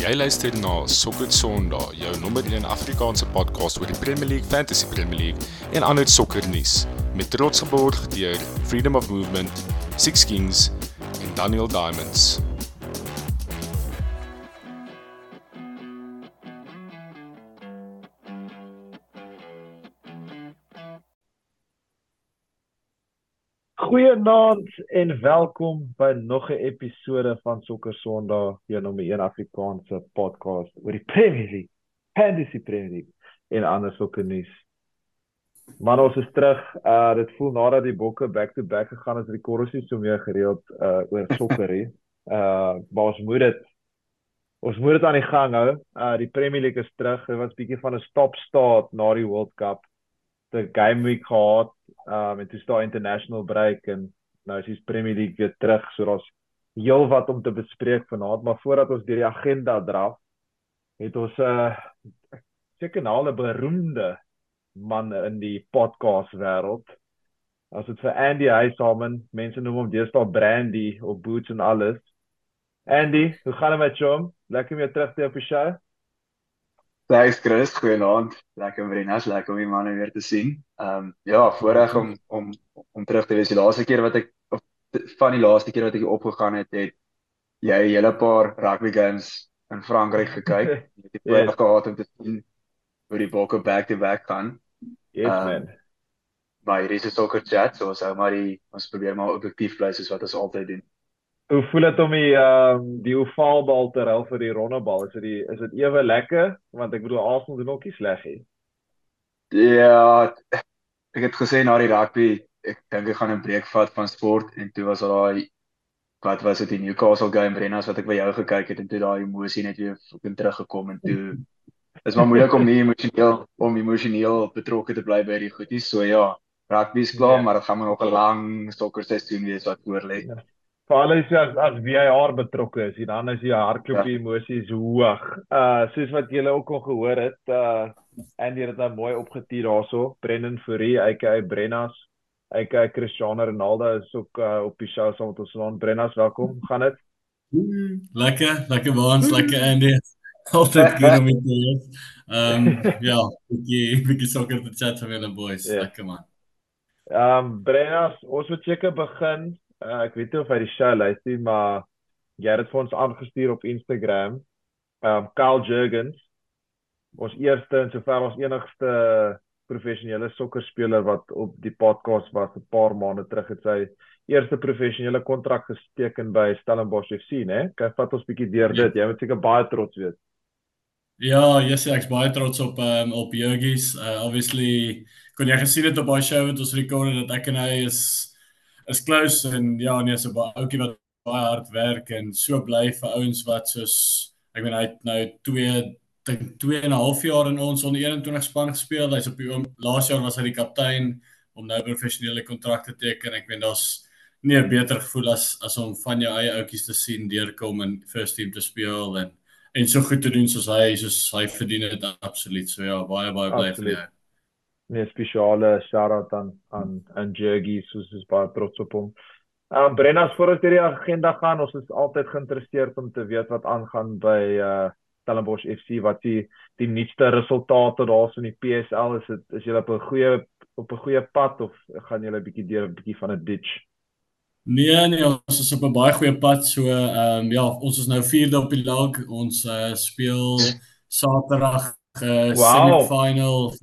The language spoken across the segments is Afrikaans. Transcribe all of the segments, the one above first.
Jy luister na Sokker Sondag, jou nommer 1 Afrikaanse podcast oor die Premier League, Fantasy Premier League en ander sokkernuus met trots geborg deur Freedom of Movement, Six Kings en Daniel Diamonds. Goeienaand en welkom by nog 'n episode van Sokker Sondag, jou nommer 1 Afrikaanse podcast oor die Premier League, Fantasy Premier League en ander sokkernuus. Maar ons is terug. Uh dit voel nadat die bokke back to back gegaan het, die korrosies so meer gereeld uh oor sokker hier. Uh maar ons moet dit ons moet dit aan die gang hou. Uh die Premier League is terug. Dit was bietjie van 'n stop start na die World Cup. Die game week gehad um en toe staan international break en nou is die Premier League weer terug so daar's heel wat om te bespreek vanaand maar voordat ons deur die agenda draf het ons 'n uh, seker nou 'n beroemde man in die podcast wêreld. As dit vir Andy Huyshamen mense noem hom deesdae Brandy of Boots en alles. Andy hoe gaan dit met jou? Lekker om jou terug te op die show Thanks Chris, goeienaand. Lekker om Renas, lekker om die manne weer te sien. Ehm um, ja, voorreg om om om terug te wees. Die laaste keer wat ek of van die laaste keer wat ek opgegaan het, het jy 'n hele paar rugby games in Frankryk gekyk. Ek het voorreg gehad om te sien hoe die bokke back to back gaan. Yes um, man. Maar hier is 'n soccer chat, so ons hou maar die ons probeer maar objektief bly soos wat ons altyd doen. Hoe voel dit om die ehm um, die ovaalbal te ruil vir die rondebal? Is dit is dit ewe lekker? Want ek bedoel Arsenal doen ook nie sleg nie. Ja, ek het gesê na die rugby, ek dink ek gaan 'n breek vat van sport en toe was daai wat was dit die Newcastle game Brennas wat ek by jou gekyk het en toe daai emosie net weer fucking teruggekom en toe is maar moeilik om nie emosioneel om emosioneel betrokke te bly by die goedies. So ja, rugby is klaar, ja. maar dit gaan maar nog 'n lang sokker seisoen wees wat voor lê. Ja veral as as, as VAR betrokke is, dan is die hartklopie ja. emosies hoog. Uh soos wat julle ook al gehoor het, uh Andy het dit nou mooi opgetier daarso. Brendan Fourie, aka Brennas, aka Cristiano Ronaldo is ook uh, op die show saam met ons aan. Brennas, welkom. Gaan dit? Lekker, lekker waans, lekker Andy. Altyd goed om te hê. Ehm ja, bietjie bietjie sokker te chat met die boys. Yeah. Ja. Lekker man. Ehm um, Brennas, ons moet seker begin uh, ek weet nie of hy die show luister maar jy het dit vir ons aangestuur op Instagram. Um Carl Jurgens ons eerste en sover ons enigste professionele sokkerspeler wat op die podcast was 'n paar maande terug het sy eerste professionele kontrak gesteken by Stellenbosch FC, né? Kyk, vat ons bietjie deur dit. Jy moet seker baie trots wees. Ja, yes, ek's baie trots op um, op Jurgens. Uh, obviously kon jy gesien het op baie show wat ons rekord het dat ek en hy is is close en ja nee so baie ouetjie wat baie hard werk en so bly vir ouens wat soos ek meen hy het nou 2 dink 2 en 'n half jaar in ons onder 21 span gespeel. Hy's op die laas jaar was hy die kaptein om nou professionele kontrak te teken. Ek meen daar's nie 'n beter gevoel as as om van jou eie ouetjies te sien deurkom in first team te speel en en so goed te doen soos hy soos hy verdien dit absoluut. So ja, baie baie bly vir jou nee spesiale shout-out aan aan aan Jurgie soos is baie trots op hom. Uh, Brennas voor ons hierdie agenda gaan, ons is altyd geïnteresseerd om te weet wat aangaan by uh Stellenbosch FC wat die die nuutste resultate daar's in die PSL is dit is julle op 'n goeie op 'n goeie pad of gaan julle 'n bietjie deur 'n bietjie van 'n ditch? Nee nee, ons is op 'n baie goeie pad. So ehm um, ja, ons is nou 4de op die lag. Ons uh, speel Saterdag uh, wow. semi-final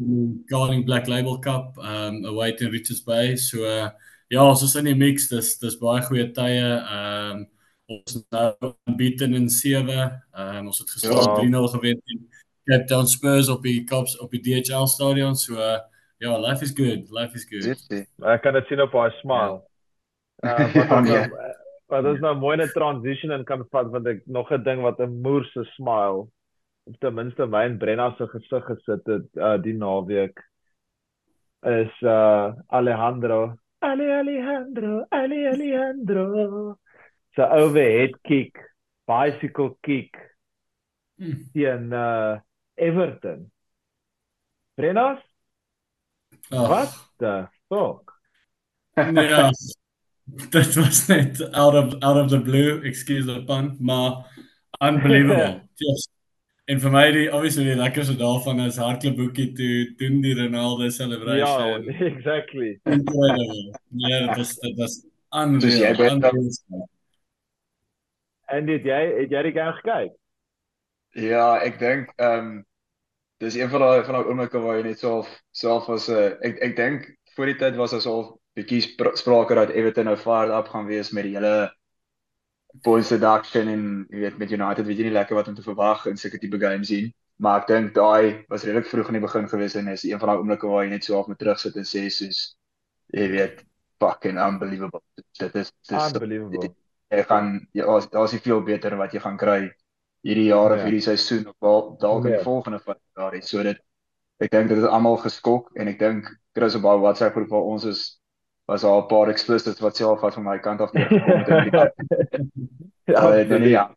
Guarding Black Label Cup um away in Richards Bay. So uh, ja, ons is in die mix. Dis dis baie goeie tye. Um ons nou beaten in 7. Um ons het geslaan ja. 3-0 gewen teen Cape Town Spurs op die Cups op die DHL stadion. So uh, ja, life is good. Life is good. Ek kan dit sien op haar smile. Ja. Uh, wat dan nou, wat is nou mooi 'n transition en kan vat want ek nog 'n ding wat 'n moerse smile ten minste my en Brenna se gesig gesit het uh, die naweek is uh Alejandro Ale Alejandro Ale Alejandro so overhead kick bicycle kick hmm. teen uh Everton Brenna oh. what the fuck ja dit was net out of out of the blue excuse the pun maar unbelievable Yes. En vir my die obviously die lekkerste daarvan is hardloopboekie toe doen die Ronaldo celebration. Ja, exactly. Incredible. Ja, dit was dit was unreal. En het jy het jy die game gekyk? Ja, ek dink ehm um, dis een van daai van daai oomblikke waar jy net self self as 'n uh, ek ek dink voor die tyd was so bietjie spra sprake dat Everton nou fired up gaan wees met die hele points deduction en jy weet met United weet jy nie lekker wat om te verwag in sulke tipe games sien. Maar ek dink daai was redelik vroeg in die begin gewees en is een van daai oomblikke waar jy net so half moet terugsit en sê soos jy weet fucking unbelievable. Dit is dit is Unbelievable. jy gaan ja, daar's daar's nie veel beter wat jy gaan kry hierdie jaar of Ja. hierdie seisoen of dalk in Nee. die volgende van jaar. So dit ek dink dit is almal geskok en ek dink Chris op haar WhatsApp groep waar ons is was daar 'n paar explicits wat self wat van my kant af neergekom het. Ja, dit nee, ja.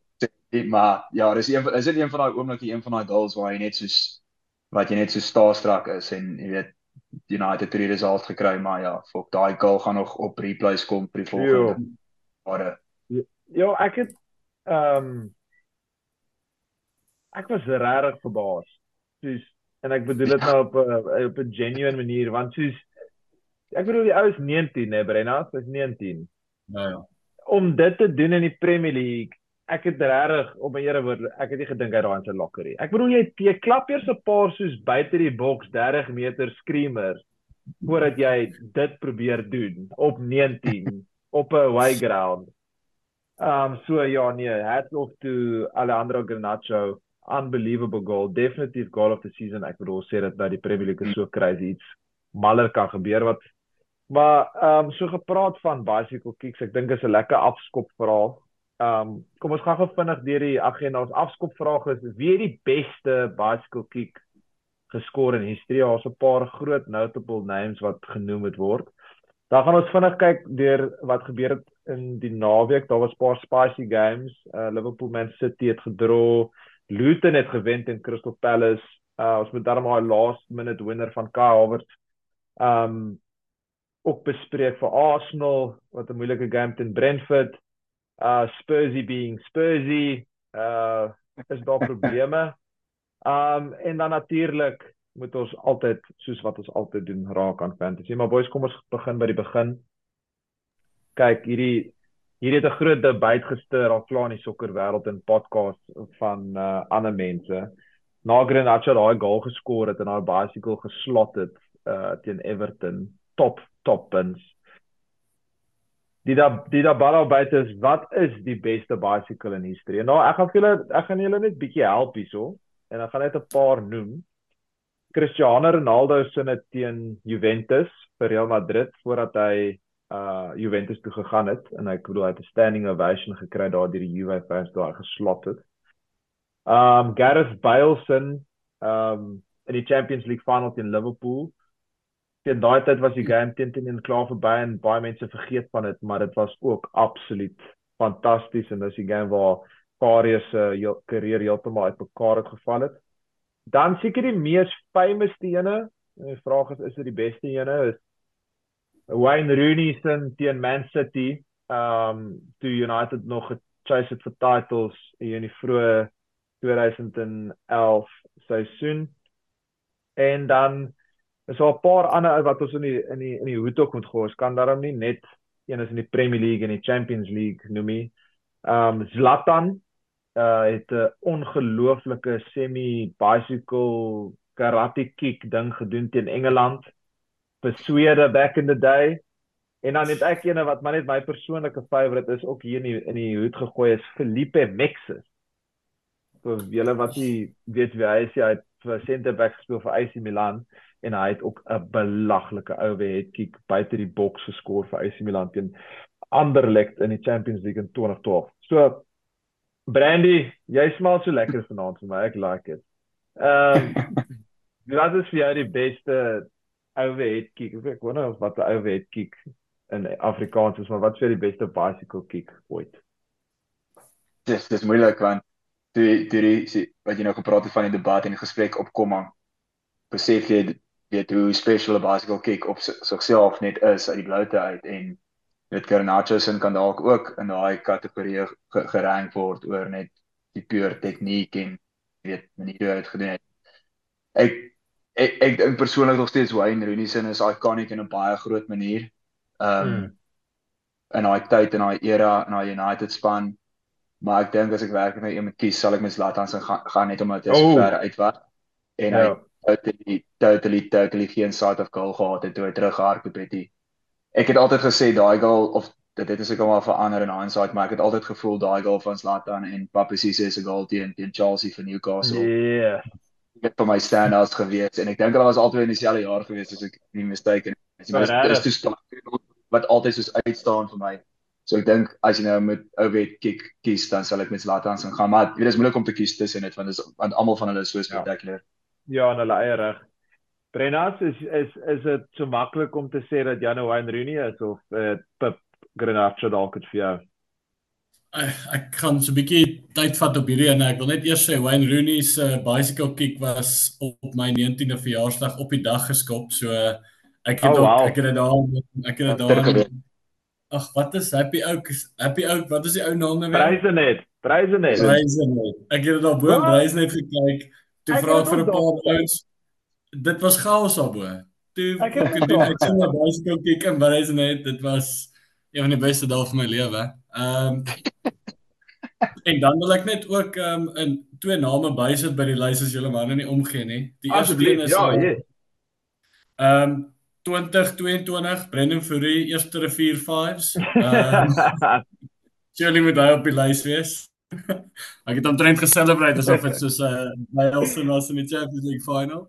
Dit- Maar ja, dis een is dit een van daai oomblikke, een van daai goals waar jy net soos wat jy net so starstruck is en jy weet United het die result gekry, maar ja, fok daai goal gaan nog op replays kom vir die volgende jare. Ja, ek het ehm ek was regtig verbaas. Soos en ek bedoel dit nou op 'n op 'n genuine manier want soos ek bedoel die ou is 19 hè, Brenna, hy's 19. Ja ja. Om dit te doen in die Premier League, ek het regtig op my ere woord, ek het nie gedink hy daai in sy lokker nie. Ek bedoel jy jy klap eers 'n paar soos buite die boks 30 meter screamers voordat jy dit probeer doen op 19 op 'n away ground. Um so ja nee, hats off to Alejandro Garnacho. Unbelievable goal. Definitief goal of the season. Ek bedoel sê dit nou die Premier League is so crazy iets maller kan gebeur wat maar um so gepraat van bicycle kicks. Ek dink is 'n lekker afskop verhaal. Um kom ons gaan gou vinnig deur die agenda. Ons afskop vraag is wie het die beste bicycle kick geskor in history? Daar's 'n paar groot notable names wat genoem word. Dan gaan ons vinnig kyk deur wat gebeur het in die naweek. Daar was 'n paar spicy games. Uh Liverpool Man City het gedra. Luton het gewen teen Crystal Palace. Uh ons moet dan maar 'n last minute winner van Kai Havertz um ook bespreek vir Arsenal wat 'n moeilike game teen Brentford. Uh Spursy being Spursy. Uh is daar probleme. Um en dan natuurlik moet ons altyd soos wat ons altyd doen raak aan fantasy. Maar boys, kom ons begin by die begin. Kyk, hierdie hierdie het 'n groot debat gestuur al klaar in die sokkerwêreld en podcasts van uh ander mense. Na Garnacho daai goal geskor het en daai bicycle geslot het uh teen Everton. Top top puns. Die da die da bal buite is wat is die beste bicycle in history? Nou ek gaan julle ek gaan julle net bietjie help hierso en ek gaan net 'n paar noem. Cristiano Ronaldo se net teen Juventus vir Real Madrid voordat hy uh Juventus toe gegaan het en ek bedoel hy het 'n standing ovation gekry daar deur die Juve fans daar geslot het. Um Gareth Bale se um in die Champions League final teen Liverpool. Teen daai tyd was die game teen teen en klaar verby en baie mense vergeet van dit, maar dit was ook absoluut fantasties en dis die game waar Karius se uh, carrière heeltemal uitmekaar het geval het. Dan seker die mees famous ene, die vraag is is dit die beste ene is Wayne Rooney se teen Man City, um toe United nog gechase het vir titles in die vroeë 2011 seisoen. En dan is daar 'n paar ander wat ons in die in die in die hoed ook moet gooi. Ons kan daarom nie net een is in die Premier League en die Champions League noem nie. Um Zlatan uh het 'n ongelooflike semi bicycle karate kick ding gedoen teen Engeland vir Swede back in the day. En dan het ek ene wat maar net my persoonlike favourite is ook hier in die in die hoed gegooi is Felipe Mexes. Vir julle wat nie weet wie hy is, hy het vir center back gespeel vir AC Milan en hy het ook 'n belaglike overhead kick buite die boks geskor vir AC Milan teen Anderlecht in die Champions League in 2012. So Brandy, jy smaak so lekker vanaand vir my. Ek like dit. Ehm um, wat is vir jou die beste overhead kick? Ek wonder of wat 'n overhead kick in Afrikaans is, maar wat is vir die beste bicycle kick ooit? Dis dis moeilik want toe toe die wat jy nou gepraat het van die debat en die gesprek opkom besef jy weet hoe special 'n bicycle kick op sigself net is uit die bloute uit en weet Garnacho se kan dalk ook in daai kategorie gerank word oor net die pure tegniek en weet maniere hoe hy dit gedoen het. Ek ek ek dink persoonlik nog steeds Wayne Rooney se is iconic in 'n baie groot manier. Ehm um, mm. in daai tyd en daai era in daai United span. Maar ek dink as ek werklik net iemand kies, sal ek met Zlatan se gaan, gaan net omdat hy so oh. ver uit was en ja. hy totally totally totally geen side of goal gehad het toe hy teruggehardloop het. Ek het altyd gesê daai goal of dit het seker maar verander in hindsight, maar ek het altyd gevoel daai goal van Zlatan en Papi Cisse se goal teen teen Chelsea vir Newcastle. Ja. Yeah. Dit vir my standouts gewees en ek dink hulle was altyd in dieselfde jaar gewees as ek nie mistaken is. Dit is toe staan wat altyd soos uitstaan vir my. So ek dink as jy nou met Ovet kick kies dan sal ek met Zlatan se gaan, maar dit is moeilik om te kies tussen dit want dis want almal van hulle is so ja. spectacular. Ja, ja en hulle eie reg. Brennas is is is dit so maklik om te sê dat Jan Wayne Rooney is of uh, Pip Grenache dalk het vir jou. Ek, ek kan so 'n bietjie tyd vat op hierdie en ek wil net eers sê Wayne Rooney se uh, bicycle kick was op my 19de verjaarsdag op die dag geskop. So ek het oh, wow. ook, ek het dit daar ek het dit daar Ag wat is Happy Oak Happy Oak wat is die ou naam nou weer? Prysenet. Prysenet. Prysenet. Ek het dit daar bo Prysenet gekyk. Toe vra vir 'n paar ouens. Dit was chaos daarbo. Toe ek het gedoen ek sien 'n bicycle kick en Prysenet. Dit was een van die beste dae van my lewe. Ehm um, en dan wil ek net ook ehm um, in twee name bysit by die lys as julle maar nou nie omgee nie. Die eerste een is ja, ja. Ehm um, 2022 Brendan Fourie eerste rivier 5s. Ehm um, Julle moet daai op die lys wees. ek het omtrent geselebrate asof dit soos 'n uh, milestone was in die Champions League final.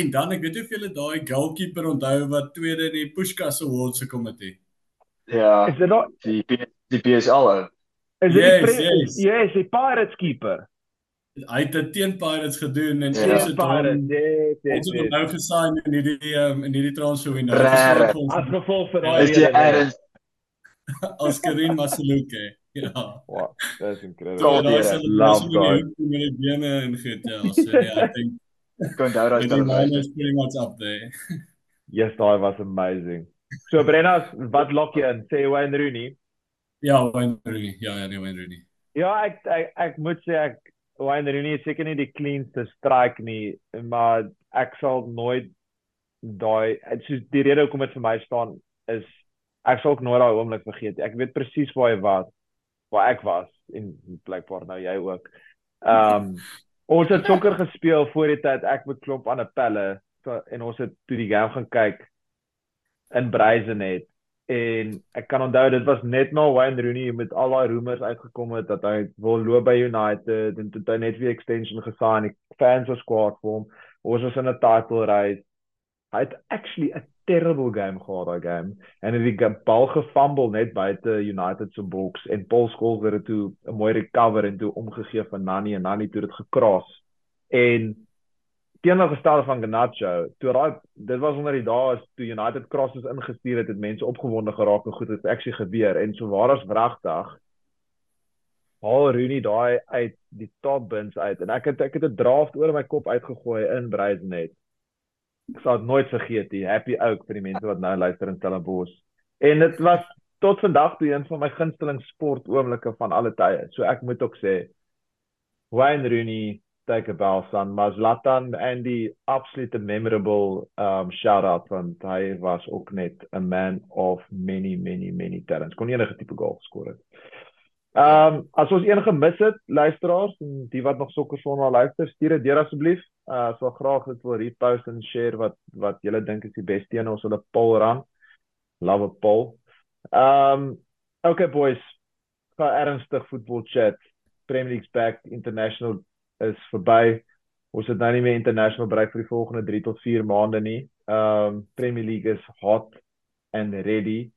En dan ek weet nie of julle daai goalkeeper onthou wat tweede in die Pushkas Awards gekom het nie. Ja. Is dit nog die die PSL? Is dit yes, die yes. yes, die Pirates keeper? Hy het dit teen Pirates gedoen en yeah. ons het hom dit het nou gesign in hierdie um, in hierdie transfer window. As gevolg vir daai Is jy erns? As Karim Masuluke. Ja. Wow, that's incredible. Ja, love God. Met die bene en goed ja, so ja, ek dink kon daar as daar is pretty much up there. yes, daai was amazing. So Brennas, wat lok jy in? Sê Wayne Rooney? Ja, Wayne Rooney. Ja, ja, nee, Wayne Rooney. Ja, ek ek, ek moet sê ek Wayne Rooney is seker nie die cleanste strike nie, maar ek sal nooit daai soos die rede hoekom dit vir my staan is ek sal ook nooit daai oomblik vergeet. Ek weet presies waar hy was, waar ek was en blykbaar nou jy ook. Ehm um, ons het sokker gespeel voor die tyd ek met klomp aan 'n pelle en ons het toe die game gaan kyk in Breizenet en ek kan onthou dit was net na Wayne Rooney met al daai rumors uitgekom het dat hy wil loop by United en toe hy net weer extension gesign het fans was kwaad vir hom. Ons was in 'n title race. Hy het actually 'n terrible game gehad daai game. En het bal gefumble net buite United se box en Paul Scholes het dit toe 'n mooi recover en toe omgegee vir Nani en Nani toe dit gekras. En teenoorgestelde van Ganacho, toe daai dit was onder die dae as toe United crosses ingestuur het, het mense opgewonde geraak en goed het actually gebeur. En so waar as wragtig haal Rooney daai uit die top bins uit. En ek het ek het 'n draft oor my kop uitgegooi in Breidsnet. Ek sal dit nooit vergeet nie. Happy ook vir die mense wat nou luister in Stellenbosch. En dit was tot vandag toe een van my gunsteling sport oomblikke van alle tye. So ek moet ook sê Wayne Rooney take son maar Zlatan en die absolute memorable um shout out van hy was ook net a man of many many many talents kon enige tipe goal skoor het. Um as ons een gemis het luisteraars en die wat nog sokker sonder luister stuur dit deur asseblief. Uh so graag dit wil repost en share wat wat julle dink is die beste een ons hulle poll run. Love a poll. Um okay boys. Vir ernstig voetbal chat. Premier League back international is verby. Ons het nou nie meer international bereik vir die volgende 3 tot 4 maande nie. Um Premier League is hot and ready.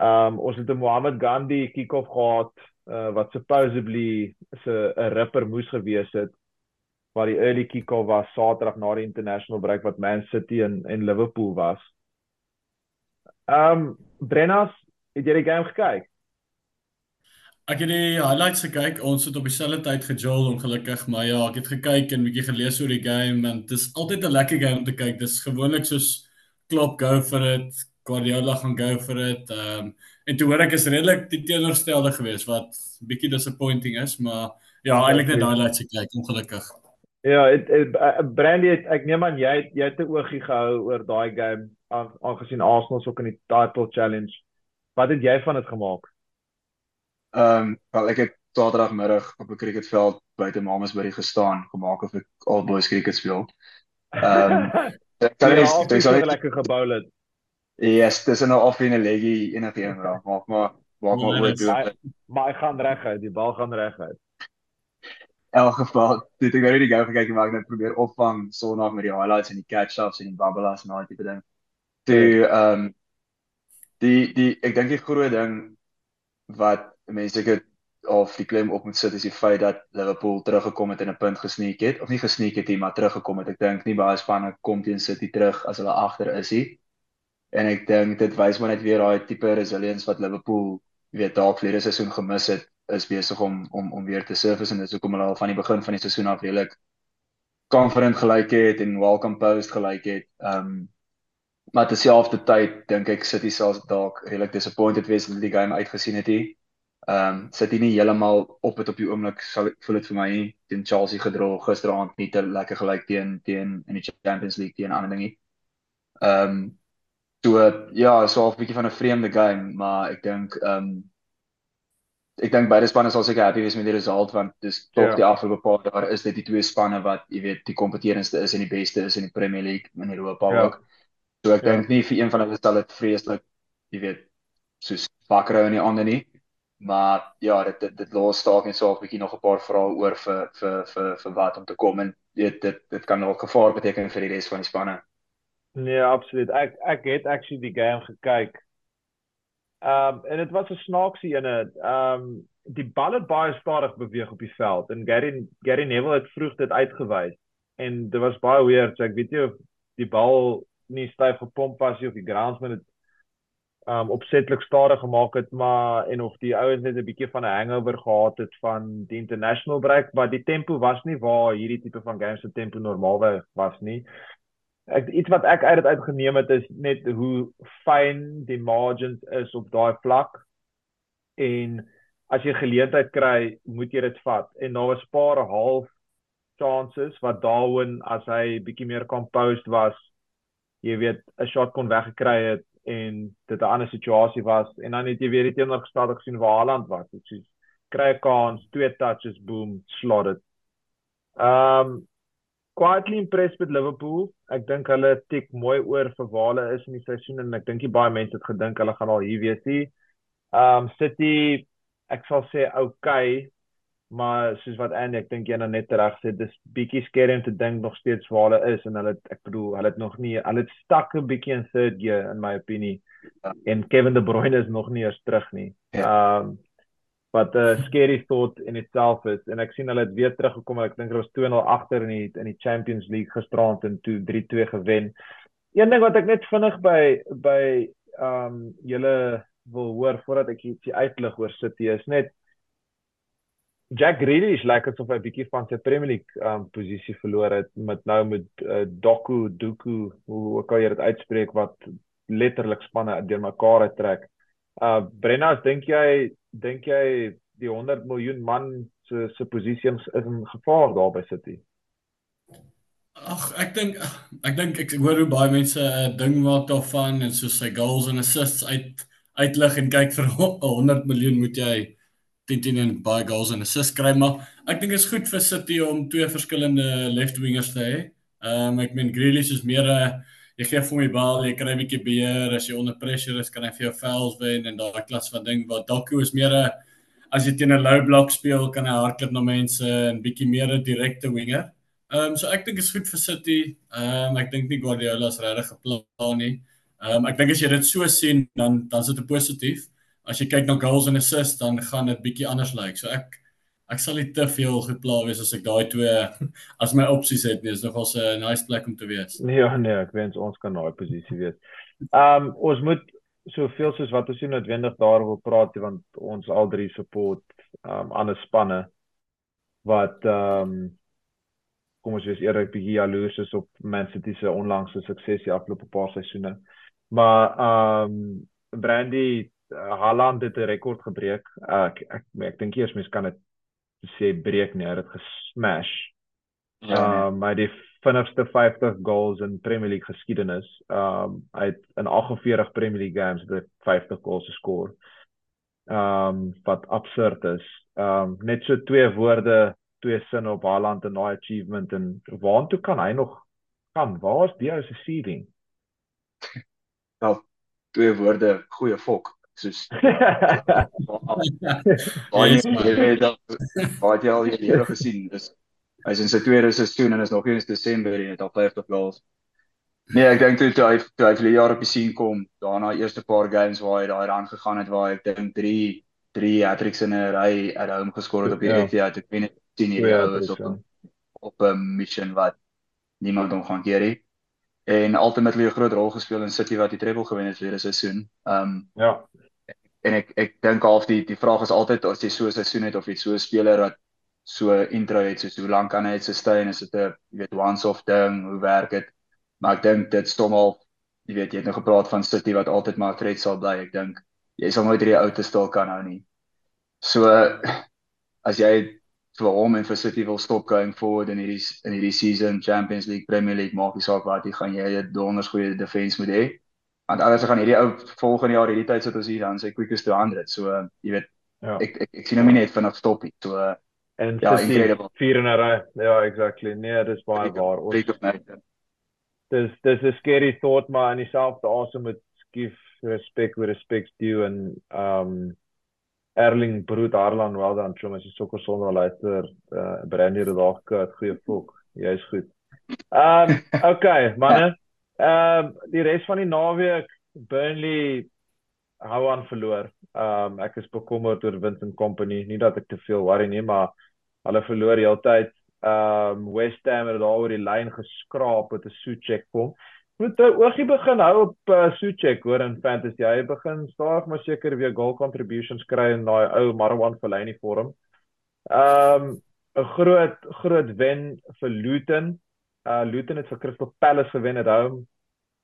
Um ons het 'n Mohammed Gandhi kick-off gehad uh, wat supposedly se 'n ripper moes gewees het waar die early kick-off was Saterdag na die international break wat Man City en en Liverpool was. Um Brennas, het jy die game gekyk? Ek het die highlights gekyk. Ons het op dieselfde tyd gejol ongelukkig, maar ja, ek het gekyk en 'n bietjie gelees oor die game en dit is altyd 'n lekker game om te kyk. Dis gewoonlik soos Klopp go for it, Guardiola gaan go for it. Ehm um, en toe hoor ek is redelik die teenoorstelde geweest wat bietjie disappointing is, maar ja, eintlik net highlights gekyk ongelukkig. Ja, het, het, uh, Brandy het, ek neem aan jy jy het 'n oogie gehou oor daai game aangesien Arsenal ook in die title challenge. Wat het jy van dit gemaak? Ehm, um, wel ek het Saterdagmiddag op 'n cricketveld buite Mamasbury gestaan, gemaak of ek al boys cricket speel. Ehm, um, ek sal net ek sal net lekker gebou het. Yes, dis 'n off in 'n leggy enige een, maak maar maak maar oor doen. Maar hy gaan reguit, die bal gaan reguit elk geval dit ek nou net die gou gekyk en maar ek net probeer opvang Sondag met die highlights en die catch-ups en die bubbles en daai tipe ding. Toe ehm um, die die ek dink die groot ding wat mense ek het of die klem op moet sit is die feit dat Liverpool teruggekom het en 'n punt gesneek het of nie gesneek het nie maar teruggekom het. Ek dink nie baie spanne kom teen City terug as hulle agter is nie. En ek dink dit wys maar net weer daai tipe resilience wat Liverpool weet dalk verlede seisoen gemis het is besig om om om weer te surface en dis hoekom hulle al van die begin van die seisoen af redelik confident gelyk het en well composed gelyk het. Ehm um, maar terselfdertyd dink ek City sal dalk redelik disappointed wees dat die game uitgesien het hier. Ehm um, City nie heeltemal op het op die oomblik sal voel dit vir my teen Chelsea gedra gisteraand nie te lekker gelyk teen teen in die Champions League teen ander dingie. Ehm um, so ja, so 'n bietjie van 'n vreemde game, maar ek dink ehm um, ek dink beide spanne sal seker happy wees met die result want dis tog ja. die afgelope paar jaar is dit die twee spanne wat jy weet die kompeterendste is en die beste is in die Premier League in Europa ja. ook. So ek ja. dink nie vir een van hulle sal dit vreeslik jy weet soos bakker in die ander nie. Maar ja, dit dit, dit los staak net so 'n bietjie nog 'n paar vrae oor vir vir vir vir wat om te kom en dit dit dit kan nog gevaar beteken vir die res van die spanne. Nee, absoluut. Ek ek het actually die game gekyk Ehm um, en dit was 'n snaakse ene. Ehm um, die bal het baie stadig beweeg op die veld en Gary Gary Neville het vroeg dit uitgewys en dit was baie weird. So ek weet nie of die bal nie styf gepomp was nie of die groundsman het ehm um, opsetlik stadig gemaak het maar en of die ouens net 'n bietjie van 'n hangover gehad het van die international break, maar die tempo was nie waar hierdie tipe van games se tempo normaalweg was nie ek iets wat ek uit dit uitgeneem het is net hoe fyn die margins is op daai vlak. En as jy geleentheid kry moet jy dit vat. En daar was 'n paar half chances wat Darwin as hy bietjie meer composed was jy weet 'n shot kon weggekry het en dit 'n ander situasie was. En dan het jy weer die teenoorgestelde gesien waar Haaland was. Dit soos kry 'n kans twee touches boom slot dit ehm um, quietly impressed with Liverpool. Ek dink hulle tik mooi oor vir waar hulle is in die seisoen en ek dink die baie mense het gedink hulle gaan al hier wees nie. Um City ek sal sê okay, maar soos wat Andy ek dink jy nou net reg sê, dis bietjie scary om te dink nog steeds waar hulle is en hulle ek bedoel hulle het nog nie hulle het stak 'n bietjie in third gear in my opinie. En Kevin De Bruyne is nog nie eens terug nie. Um wat 'n uh, scary thought in itself is en ek sien hulle het weer teruggekom ek dink hulle was 2-0 agter in die in die Champions League gisterand en toe 3-2 gewen. Een ding wat ek net vinnig by by um julle wil hoor voordat ek ietsie uitlig oor City is net Jack Grealish lyk asof hy 'n bietjie van sy Premier League um posisie verloor het met nou met uh, Doku Doku hoe ook al jy dit uitspreek wat letterlik spanne deurmekaar trek. Uh Brenna, dink jy dink jy die 100 miljoen man se se posisie is in gevaar daar by City? Ag, ek dink ek dink ek hoor hoe baie mense 'n uh, ding maak daarvan en so sy goals en assists uit uitlig en kyk vir 100 miljoen moet jy 10 10 en baie goals en assists kry maar ek dink dit is goed vir City om twee verskillende left wingers te hê. Ehm um, ek meen Grealish is meer 'n uh, jy gee vir my bal, jy kry 'n bietjie beheer, as jy onder pressure is, kan hy vir jou fouls wen en daai klas van ding wat Doku is meer 'n as jy teen 'n low block speel, kan hy hardloop na mense en bietjie meer 'n direkte winger. Ehm um, so ek dink is goed vir City. Ehm um, ek dink nie Guardiola is regtig geplan nie. Ehm um, ek dink as jy dit so sien, dan dan is dit positief. As jy kyk na goals en assists, dan gaan dit bietjie anders lyk. Like. So ek ek sal nie te veel gepla wees as ek daai twee as my opsies het nie. Dis nogal 'n nice plek om te wees. Nee, nee, ek wens ons kan daai posisie wees. Ehm um, ons moet soveel soos wat ons noodwendig daaroor praat want ons al drie support ehm um, ander spanne wat ehm um, kom ons wees eerlik bietjie jaloers is op Man City se onlangse sukses die afgelope paar seisoene. Maar ehm um, Brandy uh, Haaland het 'n rekord gebreek. Uh, ek ek ek dink eers mense kan dit sê breek nie, hy het gesmash. Ja, nee. Um hy het die vinnigste 50 goals in Premier League geskiedenis. Um hy het in 48 Premier League games het 50 goals geskor. Um wat absurd is. Um net so twee woorde, twee sinne op Haaland en daai achievement en waartoe kan hy nog gaan? Waar is die ou se ceiling? Ja, twee woorde, goeie fok. Soos baie dat baie al hier gesien is. Hy's in sy tweede seisoen en is nog eens Desember en het al 50 goals. Nee, ek dink toe toe hy toe hy vir die jaar op die scene kom, daarna eerste paar games waar hy daai rand gegaan het waar ek dink 3 3 hat-tricks in 'n ry at home geskor het op die Etihad. Ek weet net sien hierdie ou is op op 'n mission wat niemand hom gaan keer nie. En ultimately 'n groot rol gespeel in City wat die treble gewen het verlede seisoen. Ehm um, ja. En ek ek dink half die die vraag is altyd as jy so 'n seisoen het of jy so 'n speler wat so intro het soos hoe lank kan hy dit sustain is dit 'n jy weet once off ding hoe werk dit maar ek dink dit stom al jy weet jy het nou gepraat van City wat altyd maar threat sal bly ek dink jy sal nooit hierdie ou te stil kan hou nie so as jy vir hom en vir City wil stop going forward in hierdie in hierdie season Champions League Premier League maak nie saak wat jy gaan jy 'n donders goeie defense moet hê want anders gaan hierdie ou volgende jaar hierdie tyd sit ons hier dan sy quickest to 100 so jy weet ja. ek, ek ek sien hom nie net vinnig stop nie so En ja, incredible. Vier in 'n ry. Ja, exactly. Nee, dis baie waar. Ons Dis dis 'n scary thought maar in dieselfde asem met skief respect with respect due en um Erling Brood Harlan wel dan chom as jy sokker sonder luister uh Brandy dag gehad goeie volk. Jy's goed. Um okay, manne. Um die res van die naweek Burnley hou aan verloor. Um ek is bekommerd oor Vincent Company. Nie dat ek te veel worry nie, maar hulle verloor die hele tyd. Ehm um, West Ham het daar oor die lyn geskraap met 'n Suchek kom. Moet jy oogie begin hou op uh, Suchek hoor in fantasy. Hy begin stadig maar seker weer goal contributions kry in daai ou Marwan Fellaini vorm. Ehm um, 'n groot groot wen vir Luton. Uh Luton het vir Crystal Palace gewen at home.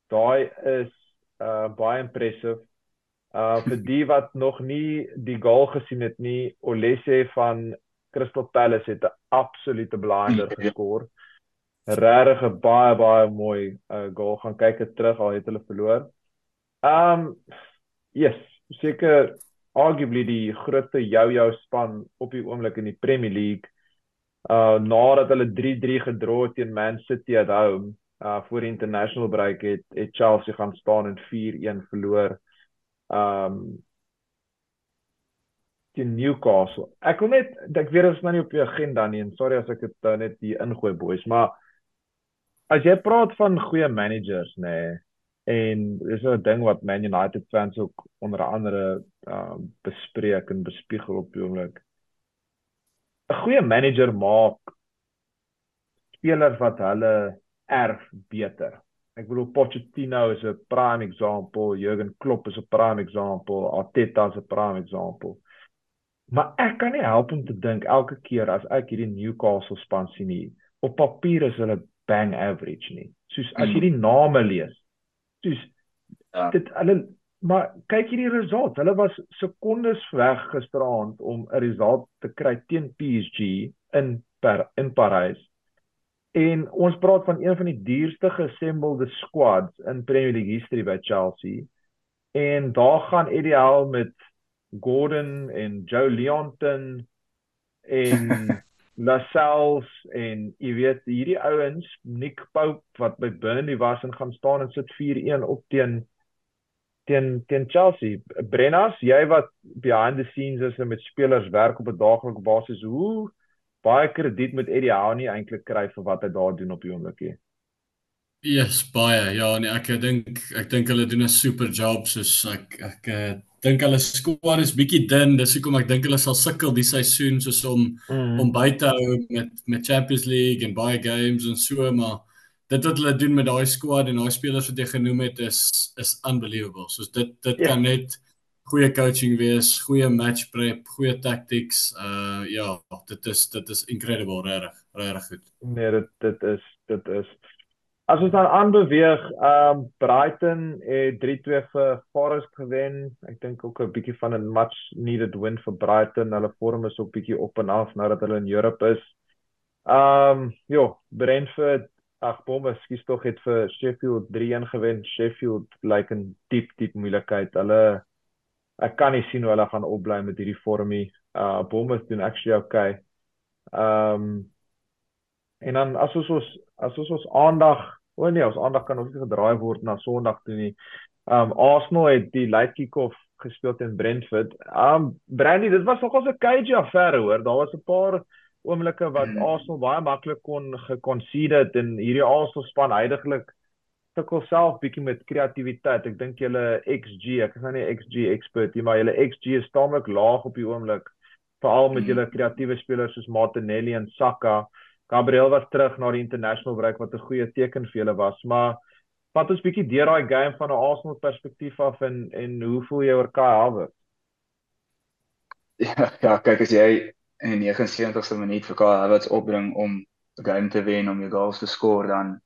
Daai is uh baie impressive. Uh vir die wat nog nie die goal gesien het nie, Olese van Crystal Palace het 'n absolute blinder geskor. Regtig 'n baie baie mooi uh, goal gaan kyk dit terug al het hulle verloor. Um yes, seker arguably die grootste jou-jou span op die oomblik in die Premier League. Uh nadat hulle 3-3 gedra het teen Man City at home, uh voor die international break het, het Chelsea gaan staan en 4-1 verloor. Um teen Newcastle. Ek wil net ek weet dit is nou nie op die agenda nie en sorry as ek dit nou net hier ingooi boys, maar as jy praat van goeie managers nê nee, en dis 'n ding wat Man United fans ook onder andere uh, bespreek en bespiegel op die oomblik. 'n Goeie manager maak spelers wat hulle erf beter. Ek bedoel Pochettino is 'n prime example, Jurgen Klopp is 'n prime example, Arteta is 'n prime example. Maar ek kan nie help om te dink elke keer as ek hierdie Newcastle span sien nie, op papier is hulle bang average nie. Soos as jy mm. die name lees. Soos ja. dit hulle maar kyk hierdie resultate. Hulle was sekondes weg gisteraand om 'n resultaat te kry teen PSG in per in Parys. En ons praat van een van die duurste geassemblede squads in Premier League history by Chelsea. En daar gaan Eddie met Gordon en Joe Leonton en Lascelles en jy weet hierdie ouens Nick Pope wat by Burnley was en gaan staan en sit 4-1 op teen teen teen Chelsea. Brennas, jy wat behind the scenes is en met spelers werk op 'n daaglikse basis, hoe baie krediet moet Eddie Howe nie eintlik kry vir wat hy daar doen op die oomblik nie? Yes, baie. Ja, nee, ek dink ek dink hulle doen 'n super job soos ek ek eh, dink hulle squad is bietjie dun. Dis hoekom ek dink hulle sal sukkel die seisoen soos om mm. om by te hou met met Champions League en baie games en so maar dit wat hulle doen met daai squad en daai spelers wat jy genoem het is is unbelievable. Soos dit dit yeah. kan ja. net goeie coaching wees, goeie match prep, goeie tactics. Uh ja, dit is dit is incredible regtig, regtig goed. Nee, dit dit is dit is As ons dan aanbeweeg, ehm um, Brighton het 3-2 vir Forest gewen. Ek dink ook 'n bietjie van 'n much needed win vir Brighton. Hulle vorm is ook bietjie op en af nadat hulle in Europe is. Ehm um, ja, Brentford, ag Bombers, skuis tog het vir Sheffield 3-1 gewen. Sheffield lyk like 'n diep diep moeilikheid. Hulle ek kan nie sien hoe hulle gaan opbly met hierdie vormie. Uh Bombers doen actually okay. Ehm um, en dan as ons ons as ons ons aandag O nee, ons aandag kan ook nie gedraai word na Sondag toe nie. Um Arsenal het die late kick-off gespeel teen Brentford. Um Brandy, dit was nogal 'n cage affære hoor. Daar was 'n paar oomblikke wat hmm. Arsenal baie maklik kon geconcede het en hierdie Arsenal span heidaglik sukkel self bietjie met kreatiwiteit. Ek dink julle XG, ek is nou nie XG expert nie, maar julle XG is taamlik laag op die oomblik, veral met hmm. julle kreatiewe spelers soos Martinelli en Saka. Gabriel was terug na die international break wat 'n goeie teken vir hulle was, maar vat ons bietjie deur daai game van 'n Arsenal perspektief af en en hoe voel jy oor Kai Havertz? Ja, ja, kyk as jy in die 79ste minuut vir Kai Havertz opbring om 'n game te wen om jou goals te skoor dan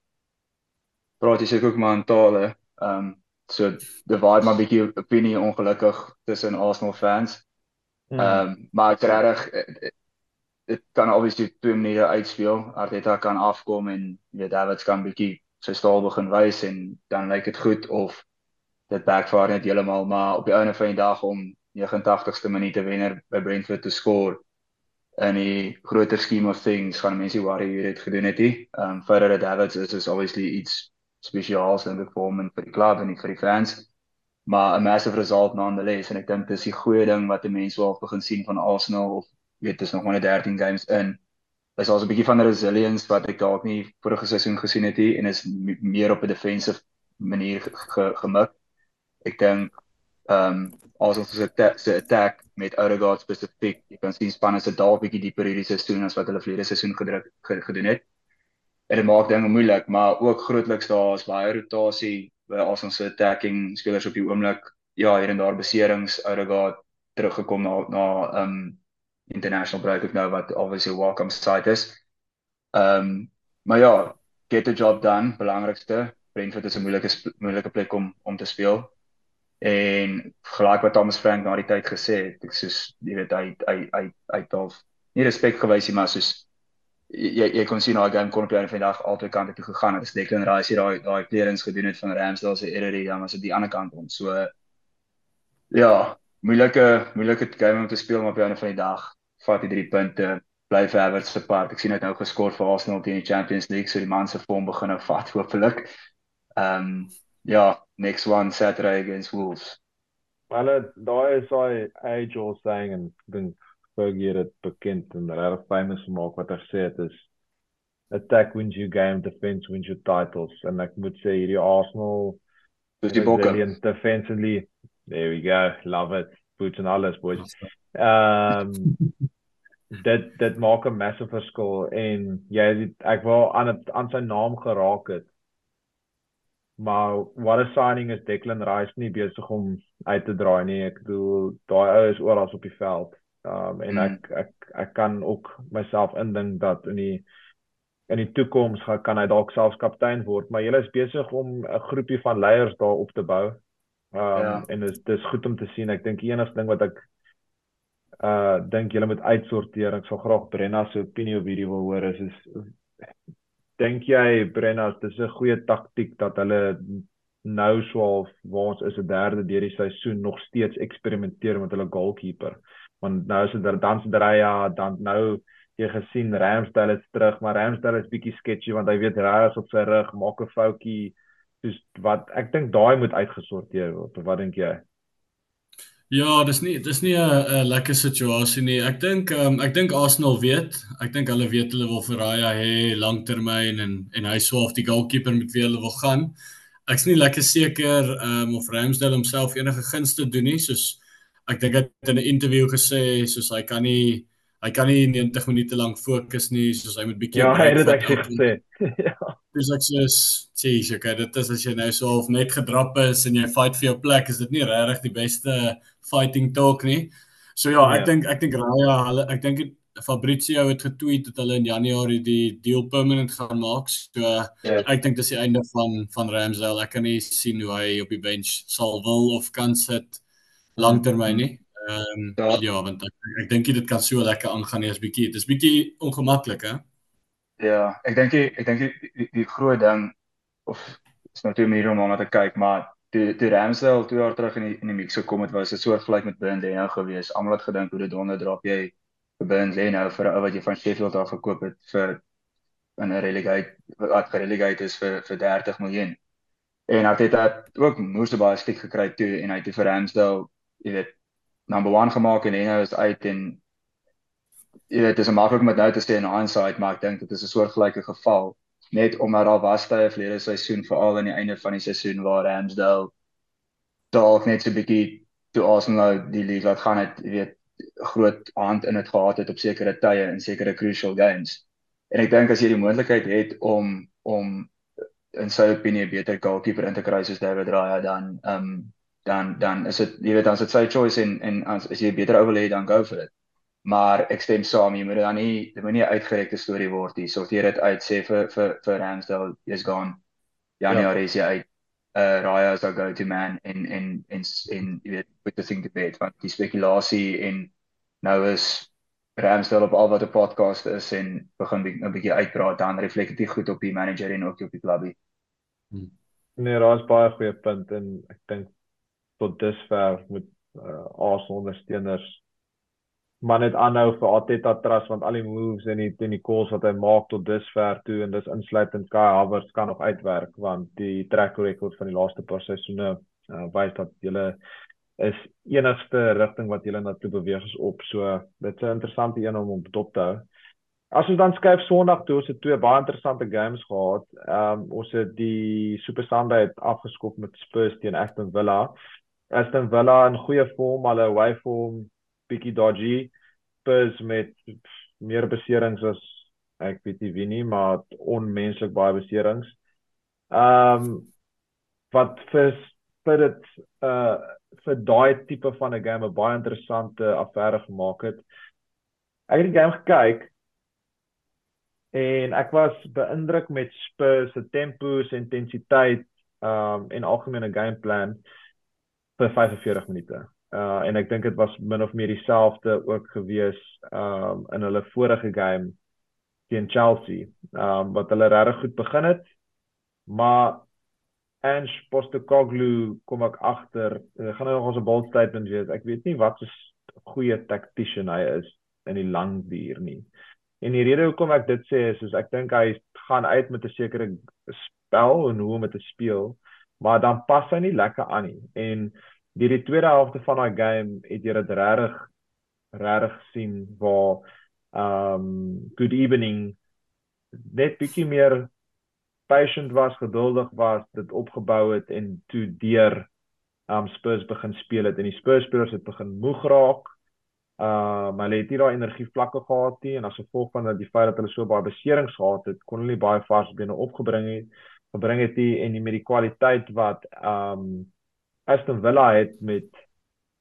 praat jy seker ook maar in tale. Ehm um, so divide maar bietjie opinie ongelukkig tussen Arsenal fans. Hmm. Ehm um, maar ek regtig dit kan obviously twee maniere uitspeel. Arteta kan afkom en weet Davids kan bietjie sy staal begin wys en dan lyk dit goed of dit backfire net heeltemal maar op die einde van die dag om 89ste minuut te wenner by Brentford te score in die groter scheme of things gaan mense worry hoe dit gedoen het. Ehm um, vir dat Davids is is obviously iets spesiaals in die vorm en vir die klub en vir die fans. Maar 'n massive result nonetheless en ek dink dis die goeie ding wat mense wel begin sien van Arsenal of weet dis nog maar 13 games in. Dis also 'n bietjie van resilience wat ek dalk nie vorige seisoen gesien het hier en is meer op 'n defensive manier ge, gemik. Ek dink ehm um, also se se attack met Odegaard spesifiek. Jy kan sien spanne se dalk bietjie dieper hierdie seisoen as wat hulle verlede seisoen gedruk gedoen het. En dit maak dinge moeilik, maar ook grootliks daar is baie rotasie by ons se attacking spelers op die oomblik. Ja, hier en daar beserings, Odegaard teruggekom na na ehm um, international break ook nou wat obviously welcome site is. Ehm um, maar ja, get the job done, belangrikste. Brentford is 'n moeilike moeilike plek om om te speel. En gelyk wat Thomas Frank na die tyd gesê het, ek soos jy weet hy hy hy hy half nie respek gewys nie, maar soos jy jy kon sien daai game kon op 'n vandag albei kante toe gegaan het. As Declan Rice daai daai clearance gedoen het van Ramsdale se error, dan was dit die ander kant om. So ja, moeilike moeilike game om te speel maar op 'n van die dag vat die drie punte bly Havertz se part. Ek sien dit nou geskor vir Arsenal teen die Champions League, so die man se vorm begin nou vat hopelik. Ehm um, ja, next one Saturday against Wolves. Well, daai is hy age old saying en dink Fergie het bekend en reg famous gemaak wat hy sê dit is attack wins you game, defense wins you titles en ek moet sê hierdie Arsenal dis die bokke defensively there we go love it boots and alles boys Ehm um, dit dit maak 'n massive verskil en jy het ek wou aan het, aan sy naam geraak het. Maar what a signing is Declan Rice nie besig om uit te draai nie. Ek bedoel daai ou is oral op die veld. Ehm um, en ek mm. ek ek kan ook myself indink dat in die in die toekoms gaan kan hy dalk selfs kaptein word, maar jy is besig om 'n groepie van leiers daar op te bou. Ehm um, ja. en dit is dis goed om te sien. Ek dink die enigste ding wat ek uh dink julle moet uitsorteer. Ek sal graag Brenna se opinie op hierdie wil hoor. Is is dink jy Brenna, dis 'n goeie taktik dat hulle nou swaalf waar ons is 'n derde deur die seisoen nog steeds eksperimenteer met hulle goalkeeper. Want nou is dit dan se drie ja, dan nou jy gesien Ramsdale is terug, maar Ramsdale is bietjie sketchy want hy weet Reyes op sy rug maak 'n foutjie. Soos wat ek dink daai moet uitgesorteer word. Wat dink jy? Ja, dis nie dis nie 'n lekker situasie nie. Ek dink um, ek dink Arsenal weet. Ek dink hulle weet hulle wil Raya hê langtermyn en en hy swaaf die goalkeeper met wie hulle wil gaan. Ek's nie lekker seker um, of Ramsdale homself enige gunste doen nie, soos ek dink hy het in 'n onderhoud gesê soos hy kan nie hy kan nie 90 minute lank fokus nie, soos hy moet bietjie Ja, hy het dit ek gesê. ja. Dis ek sê, jy, okay, dit is as jy nou so half net gedrap is en jy fight vir jou plek, is dit nie regtig die beste fighting talk nie. So ja, ek ja. dink ek dink Raya, hulle ek dink Fabrizio het getweet dat hulle in Januarie die deal permanent gaan maak. So yeah. Ja. ek dink dis die einde van van Ramsdale. Ek kan nie sien hoe hy op die bench sal wil of kan sit langtermyn nie. Ehm um, ja. ja, want ek, ek dink dit kan so lekker aangaan eers bietjie. Dit is bietjie ongemaklik, hè? Ja, ek dink ek dink die, die, die groot ding of is nou twee maniere om na te kyk, maar die die Ramsdale twee jaar terug in die in die mix gekom het, was dit soort gelyk met Burnley gewees. Almal het gedink hoe dit onder drop jy Burnley lê nou vir 'n ou wat jy van Sheffield af gekoop het vir in 'n relegate wat gerelegate is vir vir 30 miljoen. En hy het ook moes baie skik gekry toe en hy het vir Ramsdale, jy weet, number 1 gemaak en nou is uit en jy weet, dit is maklik om dit nou te sê in hindsight, maar ek dink dit is 'n soortgelyke geval net omdat daar was tye verlede seisoen veral aan die einde van die seisoen waar Ramsdale dalk net so 'n bietjie toe Arsenal die liga laat gaan het, jy weet, groot hand in dit gehad het op sekere tye in sekere crucial games. En ek dink as jy die moontlikheid het om om in sy opinie beter goalkeeper in te kry soos David Raya dan ehm um, dan dan is dit jy weet dan is dit sy choice en en as, as jy beter ou wil hê dan go for it. Maar ek stem saam, jy moet dan nie dit moet nie 'n uitgerekte storie word nie. Sorteer dit uit sê vir vir vir Ramsdale is gone. Januarie ja. is hy uit. Uh Raya is our go-to man in in in in jy weet with the thing debate want die spekulasie en nou is Ramsdale op al wat 'n podcast is en begin 'n bietjie uitpraat dan reflekteer dit goed op die manager en ook op die klubie. Hmm. Nee, daar's baie goeie punte en ek dink tot dusver met uh, Arsenal ondersteuners maar net aanhou vir Arteta trust want al die moves en die en die calls wat hy maak tot dusver toe en dis insluitend Kai Havertz kan nog uitwerk want die track record van die laaste paar seisoene uh, wys dat hulle is enigste rigting wat julle na toe beweeg is op. So dit's 'n interessante een om op dop te hou. As ons dan skuif Sondag toe, ons het twee baie interessante games gehad. Ehm um, ons het die Super Sunday het afgeskop met Spurs teen Aston Villa. Aston Villa in goeie vorm, hulle away form bietjie dodgy. Spurs met meer beserings as ek weet nie wie nie, maar onmenslik baie beserings. Ehm um, wat vir vir dit uh vir daai tipe van 'n game 'n baie interessante affære gemaak het. Ek het die game gekyk en ek was beïndruk met Spurs se tempo, se intensiteit um en algemene gameplan vir 45 minute. Uh en ek dink dit was min of meer dieselfde ook gewees um in hulle vorige game teen Chelsea. Um wat hulle regtig goed begin het, maar Ange Postecoglou kom ek agter. Ek gaan nou nog ons 'n bold statement wees. Ek weet nie wat 'n goeie tactician hy is in die lang duur nie. En die rede hoekom ek dit sê is, is ek dink hy gaan uit met 'n sekere spel en hoe om dit te speel, maar dan pas hy nie lekker aan nie. En die, die tweede helfte van daai game het jy dit regtig regtig sien waar um good evening net bietjie meer patient was, geduldig was, dit opgebou het en toe deur um Spurs begin speel het en die Spurs spelers het begin moeg raak. Uh maar hulle het nie daai energie vlakke gehad nie en as gevolg van dat die feit dat hulle so baie beserings gehad het, kon hulle nie baie vars bene opgebring het gebring het nie en die met die kwaliteit wat um Aston Villa het met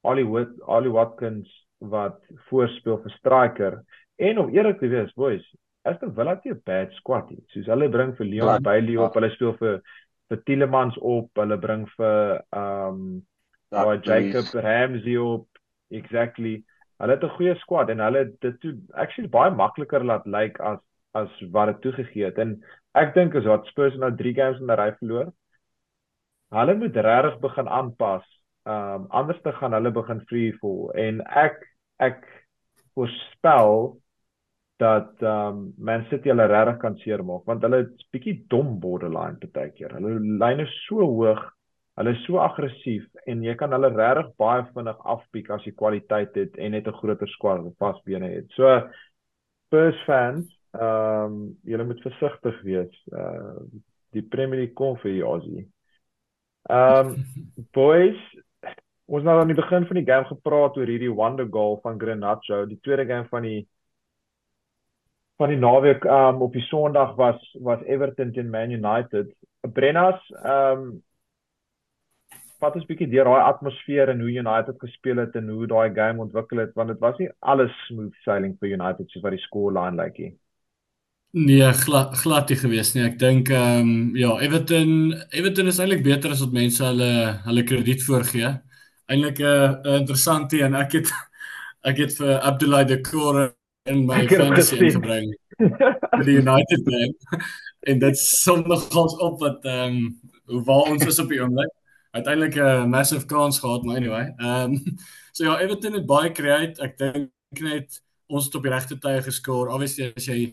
Hollywood Holly Watkins wat voorspeel vir striker en om eerlik te wees boys Aston Villa het 'n bad squad nie. Soos hulle bring vir Leon ja, Bailey op, hulle speel vir vir Tielemans op, hulle bring vir um daai Jacob Ramsey op. Exactly. Hulle het 'n goeie squad en hulle dit toe actually baie makliker laat lyk like as as wat dit toegegee het. En ek dink as wat Spurs nou 3 games in 'n ry verloor, hulle moet regtig begin aanpas. Um anders te gaan hulle begin free fall en ek ek voorspel dat ehm um, Man City hulle regtig kan seermaak want hulle is bietjie dom borderline partykeer. Hulle lyn is so hoog, hulle is so aggressief en jy kan hulle regtig baie vinnig afpiek as jy kwaliteit het en net 'n groter squad wat pas bene het. So Spurs fans, ehm um, julle moet versigtig wees. Uh die Premier League kom vir Aussie. Ehm um, boys Ons nou aan die begin van die game gepraat oor hierdie wonder goal van Grenacho, die tweede game van die van die naweek um op die Sondag was was Everton teen Man United. Brennas um vat ons bietjie deur daai atmosfeer en hoe United gespeel het en hoe daai game ontwikkel het want dit was nie alles smooth sailing vir United soos wat die scoreline lyk like nie. Nee, glad glad nie gewees nie. Ek dink ehm um, ja, Everton Everton is eintlik beter as wat mense hulle hulle krediet voorgee. Eintlik 'n uh, uh, interessant een. Ek het ek het vir Abdullah de Kore in my fantasy ingebring. vir die United game. en dit som nog ons op wat ehm um, hoe waar ons is op die oomblik uiteindelik 'n massive kans gehad maar anyway. Ehm um, so ja, Everton het baie create. Ek dink net ons het op die regte tye geskoor. Obviously as jy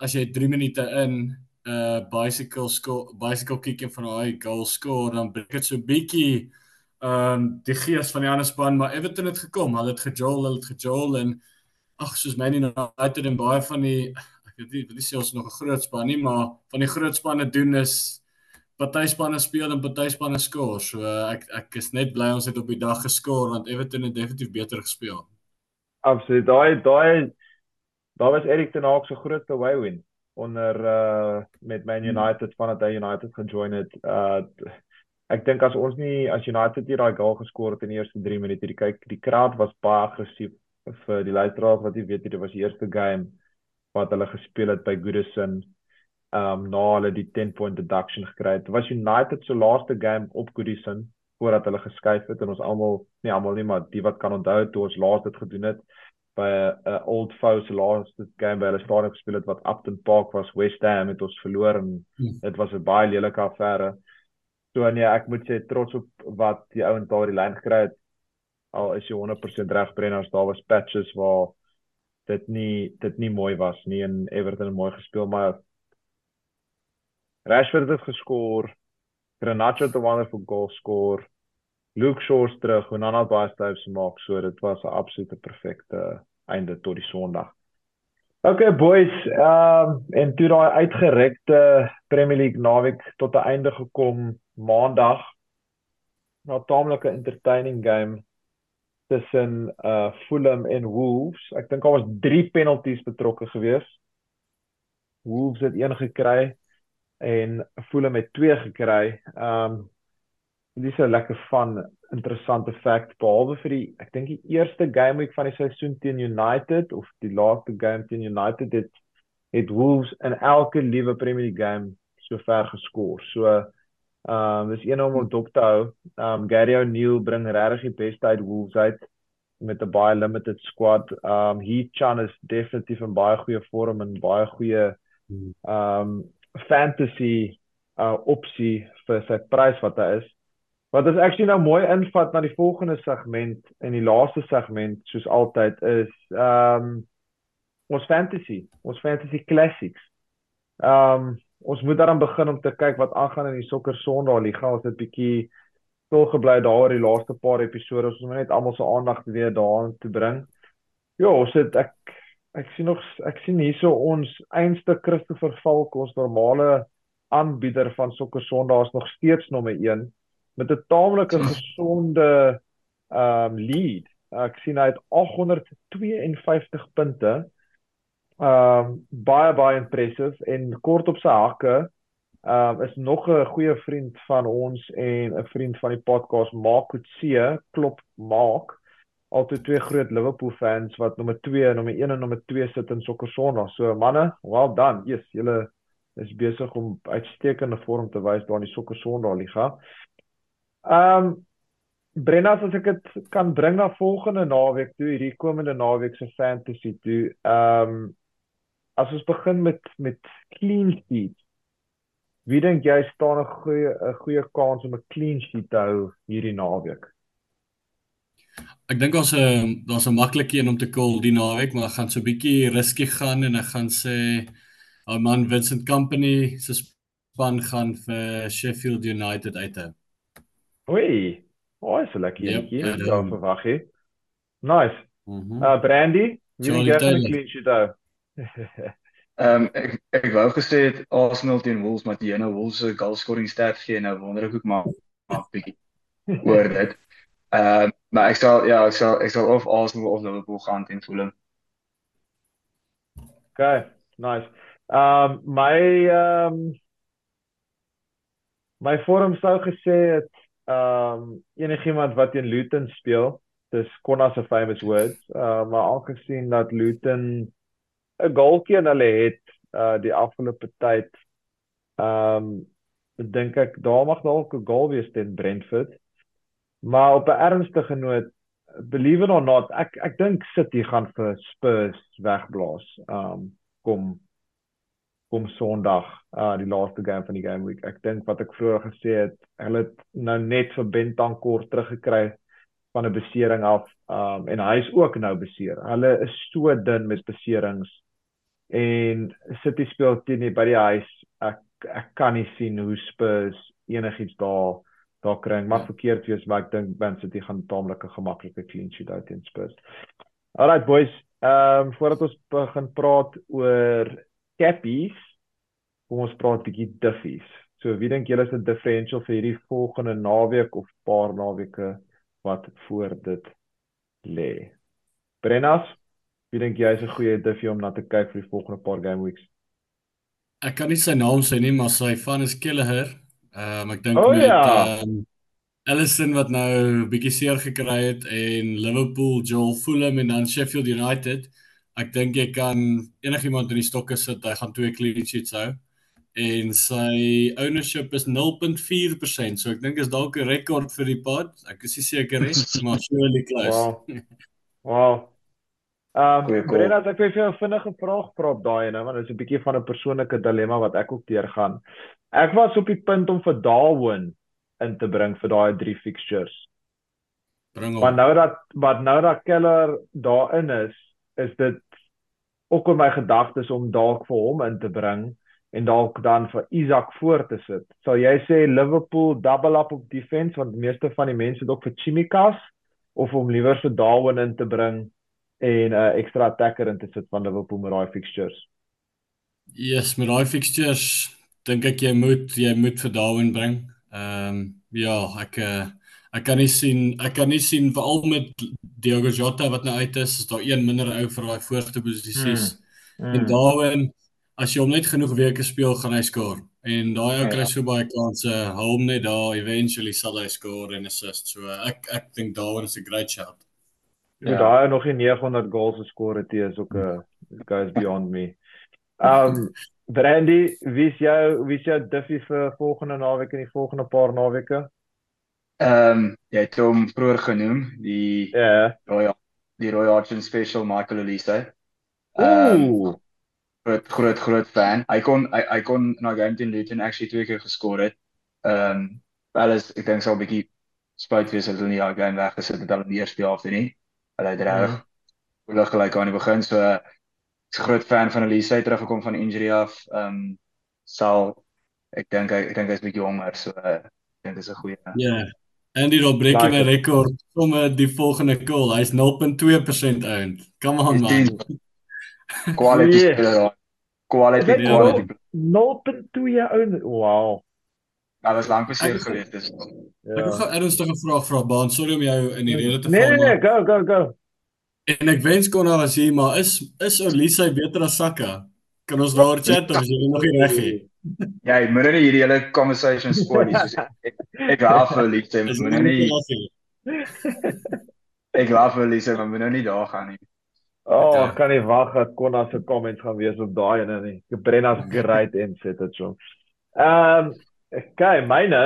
as jy 3 minute in 'n uh, bicycle score bicycle kick en van daai goal score dan breek dit so bietjie ehm um, die gees van die ander span, maar Everton het gekom. Hulle het gejol, hulle het gejol en ag soos Man United en baie van die ek weet nie, wil nie sê ons nog 'n groot span nie, maar van die groot spanne doen is party spanne speel en party spanne skoor. So uh, ek ek is net bly ons het op die dag geskoor want Everton het definitief beter gespeel. Absoluut. Daai daai daar was Erik ten Hag se grootste away win onder uh met Man hmm. United hmm. vandat hy United gejoin het. Uh ek dink as ons nie as United hier daai goal geskoor het in die eerste 3 minute, die kyk die crowd was baie aggressief vir die luisteraars wat jy weet dit was die eerste game wat hulle gespeel het by Goodison um na hulle die 10 point deduction gekry het. Was United se laaste game op Goodison voordat hulle geskuif het en ons almal nie almal nie maar die wat kan onthou toe ons laas dit gedoen het by 'n old foe se laaste game by hulle stadion gespeel het wat Upton Park was West Ham het ons verloor en hmm. dit was 'n baie lelike affære. So nee, ek moet sê trots op wat die ouens daar die lyn gekry het. Al is jy 100% reg Brenners, daar was patches waar dit nie dit nie mooi was nie en Everton mooi gespeel maar Rashford het geskor. Garnacho het 'n wonderful goal skoor. Luke Shaw terug en dan al baie styfs maak. So dit was 'n absolute perfekte einde tot die Sondag. Okay boys, ehm um, en toe daai uitgerekte Premier League naweek tot 'n einde gekom Maandag. Nou taamlike entertaining game tussen uh Fulham en Wolves. Ek dink daar was 3 penalties betrokke geweest. Wolves het een gekry en voel hom met twee gekry. Ehm um, dis 'n lekker van interessante fact behalwe vir die ek dink die eerste game week van die seisoen teen United of die laaste game teen United het het Wolves in elke liewe Premier League game so ver geskoor. So ehm um, dis een om op dop te hou. Ehm um, Gary O'Neil bring regtig die beste uit Wolves uit met 'n baie limited squad. Ehm um, Heath Chan is definitief in baie goeie vorm en baie goeie hmm. ehm um, fantasy uh opsie vir sy prys wat hy is. Wat ons actually nou mooi invat na die volgende segment en die laaste segment soos altyd is um ons fantasy, ons fantasy classics. Um ons moet daaraan begin om te kyk wat aangaan in die sokker Sondag liga. Ons het bietjie stil gebly daar die laaste paar episode. Ons moet net almal se aandag weer daaraan te bring. Ja, ons het ek ek sien nog ek sien hierso ons einste Christopher Falk ons normale aanbieder van sokker Sondae is nog steeds nommer 1 met 'n taamlike gesonde um lead. Ek sien hy het 852 punte. Um baie baie impressive en kort op sy hakke um is nog 'n goeie vriend van ons en 'n vriend van die podcast Mark Kutse, klop Mark altyd twee groot Liverpool fans wat nommer 2 en nommer 1 en nommer 2 sit in sokker Sondag. So manne, well done. Yes, julle is besig om uitstekende vorm te wys daar in die sokker Sondag liga. Ehm um, Brenna as ek dit kan bring na volgende naweek toe, hierdie komende naweek se fantasy toe. Ehm um, as ons begin met met clean sheet. Wie dink jy staan 'n goeie 'n goeie kans om 'n clean sheet te hou hierdie naweek? Ek dink ons 'n ehm, daar's 'n maklike een om te call die naweek, maar ek gaan so 'n bietjie risky gaan en ek gaan sê ou man Vincent Company se span gaan vir Sheffield United uithou. Oei. Oh, is 'n lekker enetjie. Ek wou verwag hê. Nice. Mhm. Uh Brandy, wie het jy gekleed daar? Ehm ek ek wou gesê het Arsenal teen Wolves, maar die ene Wolves se goal scoring stats gee nou wonder ek ook maar maar bietjie oor dit. Ehm uh, maar ek sal ja, ek sal ek sal of Arsenal of Liverpool gaan teen Fulham. Okay, nice. Ehm um, my ehm um, my forum sou gesê het ehm um, enigiemand wat teen Luton speel, dis Konna se famous words. Uh maar aangesien dat Luton 'n goalkie in hulle het uh die afgelope tyd ehm um, dink ek daar mag dalk 'n goal wees teen Brentford. Maar op 'n ernstige noot, believe it or not, ek ek dink City gaan vir Spurs wegblaas. Um kom kom Sondag, uh die laaste game van die game week. Ek dink wat ek vroeër gesê het, hulle het nou net vir Bentancur teruggekry van 'n besering af. Um en hy is ook nou beseer. Hulle is so dun met beserings. En City speel teen by die huis. Ek ek kan nie sien hoe Spurs enigiets daar daar kry. Mag verkeerd wees, maar ek dink Man City gaan taamlik 'n gemaklike clean sheet uit teen Spurs. Alright boys, ehm um, voordat ons begin praat oor cappies, kom ons praat bietjie diffies. So wie dink julle is 'n differential vir hierdie volgende naweek of paar naweke wat voor dit lê? Brennas, wie dink jy is 'n goeie diffie om na te kyk vir die volgende paar game weeks? Ek kan nie sy naam sê nie, maar sy van is Kelleher. Ehm um, ek dink oh, met ja. ehm um, Ellison wat nou bietjie seer gekry het en Liverpool, Joel Fulham en dan Sheffield United. Ek dink jy kan enigiemand in die stokke sit, hy gaan twee clean sheets hou. En sy ownership is 0.4%, so ek dink is dalk 'n rekord vir die pod. Ek is nie seker nie, maar surely close. Wow. wow. Ehm um, Brenda, ek wil vir jou 'n vinnige vraag vra op daai nou, want dit is 'n bietjie van 'n persoonlike dilemma wat ek ook deurgaan. Ek was op die punt om vir Darwin in te bring vir daai drie fixtures. Bring hom. Maar nou dat wat nou dat Keller daarin is, is dit ook in my gedagtes om dalk vir hom in te bring en dalk dan vir Isak voor te sit. Sal jy sê Liverpool double up op defense want meeste van die mense het ook vir Chimikas of om liewer vir Darwin in te bring? en 'n uh, ekstra attacker in te sit van Liverpool met daai fixtures. Yes, met daai fixtures dink ek jy moet jy moet vir Darwin bring. Ehm um, ja, ek uh, ek kan nie sien ek kan nie sien veral met Diogo Jota wat nou uit is, is daar een minder ou vir daai voorste posisies. Hmm. Hmm. En Darwin as jy hom net genoeg weke speel, gaan hy skoor. En daai ou ja, kry ja. so baie kansse, hou hom net daar, eventually sal hy skoor en assist. So ek ek dink Darwin is 'n great shot. Ja. Moet daai nog nie 900 goals geskor het is ook 'n guys beyond me. Um Brandy, wie's jou wie's jou diffie vir volgende naweek en die volgende paar naweke? Ehm um, jy het hom vroeër genoem, die Ja. Yeah. Royal die Royal Argent Special Michael Olise. Ehm um, groot groot groot fan. Hy kon hy, hy kon na game teen Luton actually twee keer geskor het. Ehm um, wel is ek dink sou 'n bietjie spyt wees as hulle nie daai game weggesit het al in die eerste helfte nie hulle het reg ja. hulle gelyk aan die begin so ek's groot fan van Elise hy teruggekom van injury af ehm um, sal ek dink ek dink hy's bietjie jonger so uh, ek dink dis 'n goeie ja yeah. Andy Rob breek 'n rekord sommer die volgende goal hy's 0.2% owned come on man quality speler quality quality 0.2 owned wow Ja, dit was lank beseer geweest dis. Ja. Ek het 'n ernstige vraag vir Baan, sorry om jou in die rede te val. Nee nee nee, go go go. En ek wens kon nou as jy maar is is Olisa beter as Saka? Kan ons daaroor chat of is jy nog nie reg nie? Ja, ek moet net hierdie hele conversation spoil nie. Ek ek glo vir Olisa, ek moet nie. Ek glo vir Olisa, maar moet nou nie daar gaan nie. Oh, ja. kan nie wag dat Konna se comments gaan wees op daai en nie. Brenna's great en sit dit so. Ehm Okay, myne.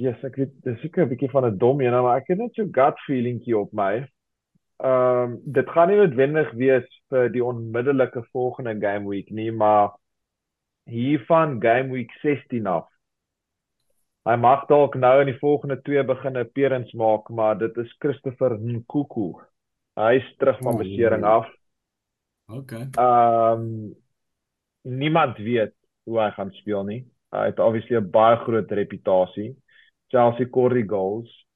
Ja, yes, ek weet dis seker 'n bietjie van 'n dom een, maar ek het net so gut feelingkie op my. Ehm um, dit gaan nie noodwendig wees vir die onmiddellike volgende game week nie, maar hier van game week 16 af. Hy mag dalk nou in die volgende twee begin 'n appearance maak, maar dit is Christopher Nkuku. Hy is terug van besering af. Okay. Ehm um, niemand weet hoe hy gaan speel nie. Hy het obviously 'n baie groot reputasie. Chelsea Corey goals.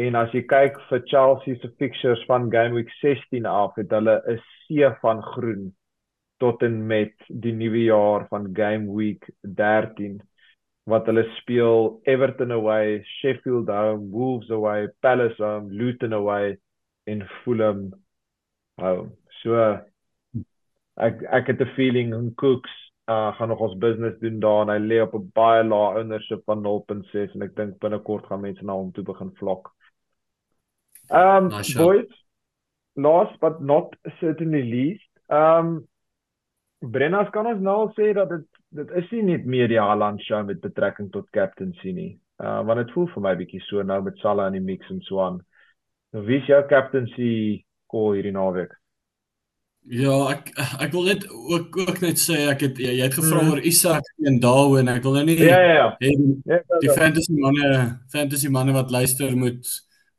En as jy kyk vir Chelsea se fixtures van game week 16 af, het hulle 'n see van groen tot en met die nuwe jaar van game week 13 wat hulle speel Everton away, Sheffield home, Wolves away, Palace home, Luton away en Fulham home. So ek ek het 'n feeling en Cooks uh gaan nog ons business doen daar en hy lê op 'n baie lae ownership van 0.6 en ek dink binnekort gaan mense na hom toe begin flok. Um Nice, ja. boys, last but not certainly least, um Brennas kan ons nou al sê dat dit dit is nie net meer die Haaland show met betrekking tot captaincy nie. Uh want dit voel vir my bietjie so nou met Salah in die mix en so aan. Nou wie is jou captaincy call hierdie naweek? Ja, ek ek wil net ook ook net sê ek het jy, jy het gevra Mhm. oor Isak en Darwin. Ek wil nou nie Ja ja ja. hê die, Ja, ja, die ja. fantasy manne fantasy manne wat luister moet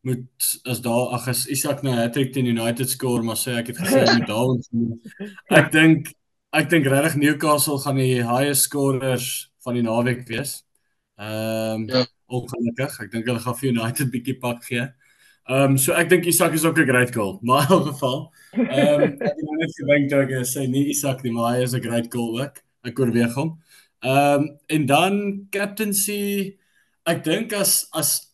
moet as daar ag as Isak nou 'n hattrick teen United score maar sê ek het gesê hy moet Darwin sien. Ek dink ek dink regtig Newcastle gaan die highest scorers van die naweek wees. Ehm um, Ja. ongelukkig. Ek dink hulle gaan vir United bietjie pak gee. Ehm um, so ek dink Isak is ook 'n great goal. Maar in elk geval, ehm um, ek het nou net gedink toe ek sê nie Isak nie, maar hy is 'n great goal ook. Ek oorweeg hom. Ehm um, en dan captaincy ek dink as as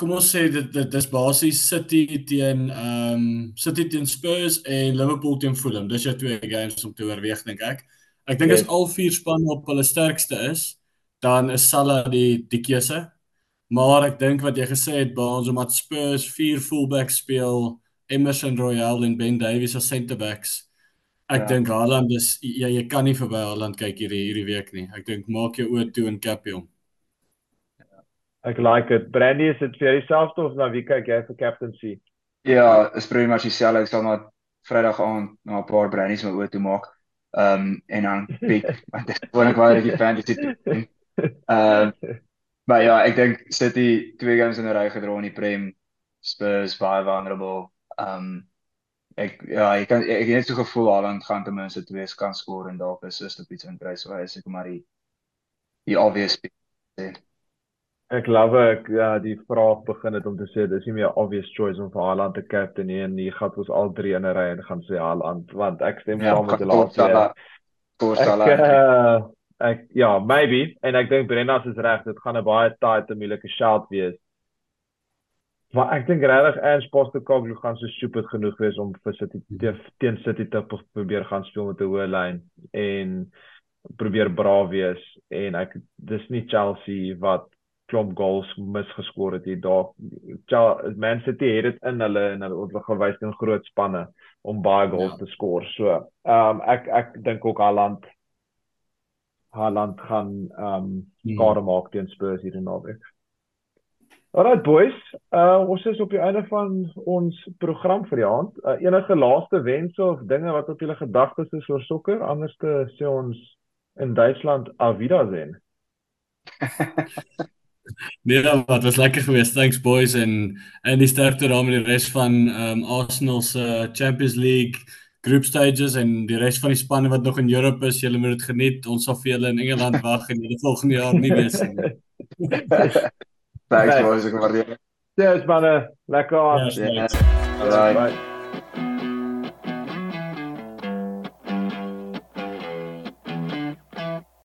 kom ons sê dit dit dis basies City teen ehm um, City teen Spurs en Liverpool teen Fulham. Dis jou twee games om te oorweeg dink ek. Ek dink as al vier spanne op hulle sterkste is, dan is Salah die die keuse. Maar ek dink wat jy gesê het Baans omdat Spurs vier fullbacks speel, Emerson Royal en Ben Davies as centre backs. Ek Ja. dink Haaland is jy jy kan nie verby Haaland kyk hierdie hierdie week nie. Ek dink maak jou oë toe en cap hom. Ek like it. Brandy is dit vir jouself of na wie kyk jy vir captaincy? Ja, is pretty much dieselfde. Ek sal maar Vrydag aand na 'n paar brandies my oë toe maak. Ehm um, en dan piek want dit waar ek die fantasy doen. Ehm maar ja, ek dink City twee games in 'n ry gedra in die Prem. Spurs baie vulnerable. Ehm um, ek ja, ek kan ek het net so gevoel Haaland gaan ten minste twee kan skoor en dalk is is dit iets in prys waar is ek maar die die obvious pick sê. Ek love ek ja, die vraag begin het om te sê dis nie meer obvious choice om vir Haaland te captain nie en hier gaan ons al drie in 'n ry en gaan sê Haaland want ek stem Ja, saam met gaan die laaste. Salah- Skoor Ek uh, ek ja, maybe en ek dink Brennas is reg, dit gaan 'n baie tight en moeilike shout wees. Maar ek dink regtig Ange Postecoglou gaan so stupid genoeg wees om vir City teen, teen City te pro- probeer gaan speel met 'n hoë lyn en probeer braaf wees en ek dis nie Chelsea wat klomp goals misgeskoor het hier daar. Chelsea Man City het dit in hulle en hulle het gewys teen groot spanne om baie goals Ja. te skoor. So, ehm um, ek ek dink ook Haaland Haaland gaan ehm um, Hmm. skade maak teen Spurs hierdie naweek. Alright boys, uh ons is op die einde van ons program vir die aand. Uh, enige laaste wense of dinge wat op julle gedagtes is oor sokker? Anders te sê ons in Duitsland auf Wiedersehen. Nee, wat was lekker geweest. Thanks boys en en die sterkte daar met die res van ehm um, Arsenal se Champions League group stages en die res van die spanne wat nog in Europe is. Julle moet dit geniet. Ons sal vir julle in Engeland wag en julle volgende jaar nie wees nie. Thanks boys, ek waardeer. Cheers manne, lekker aan. Ja, Ja. thanks. Bye. Bye.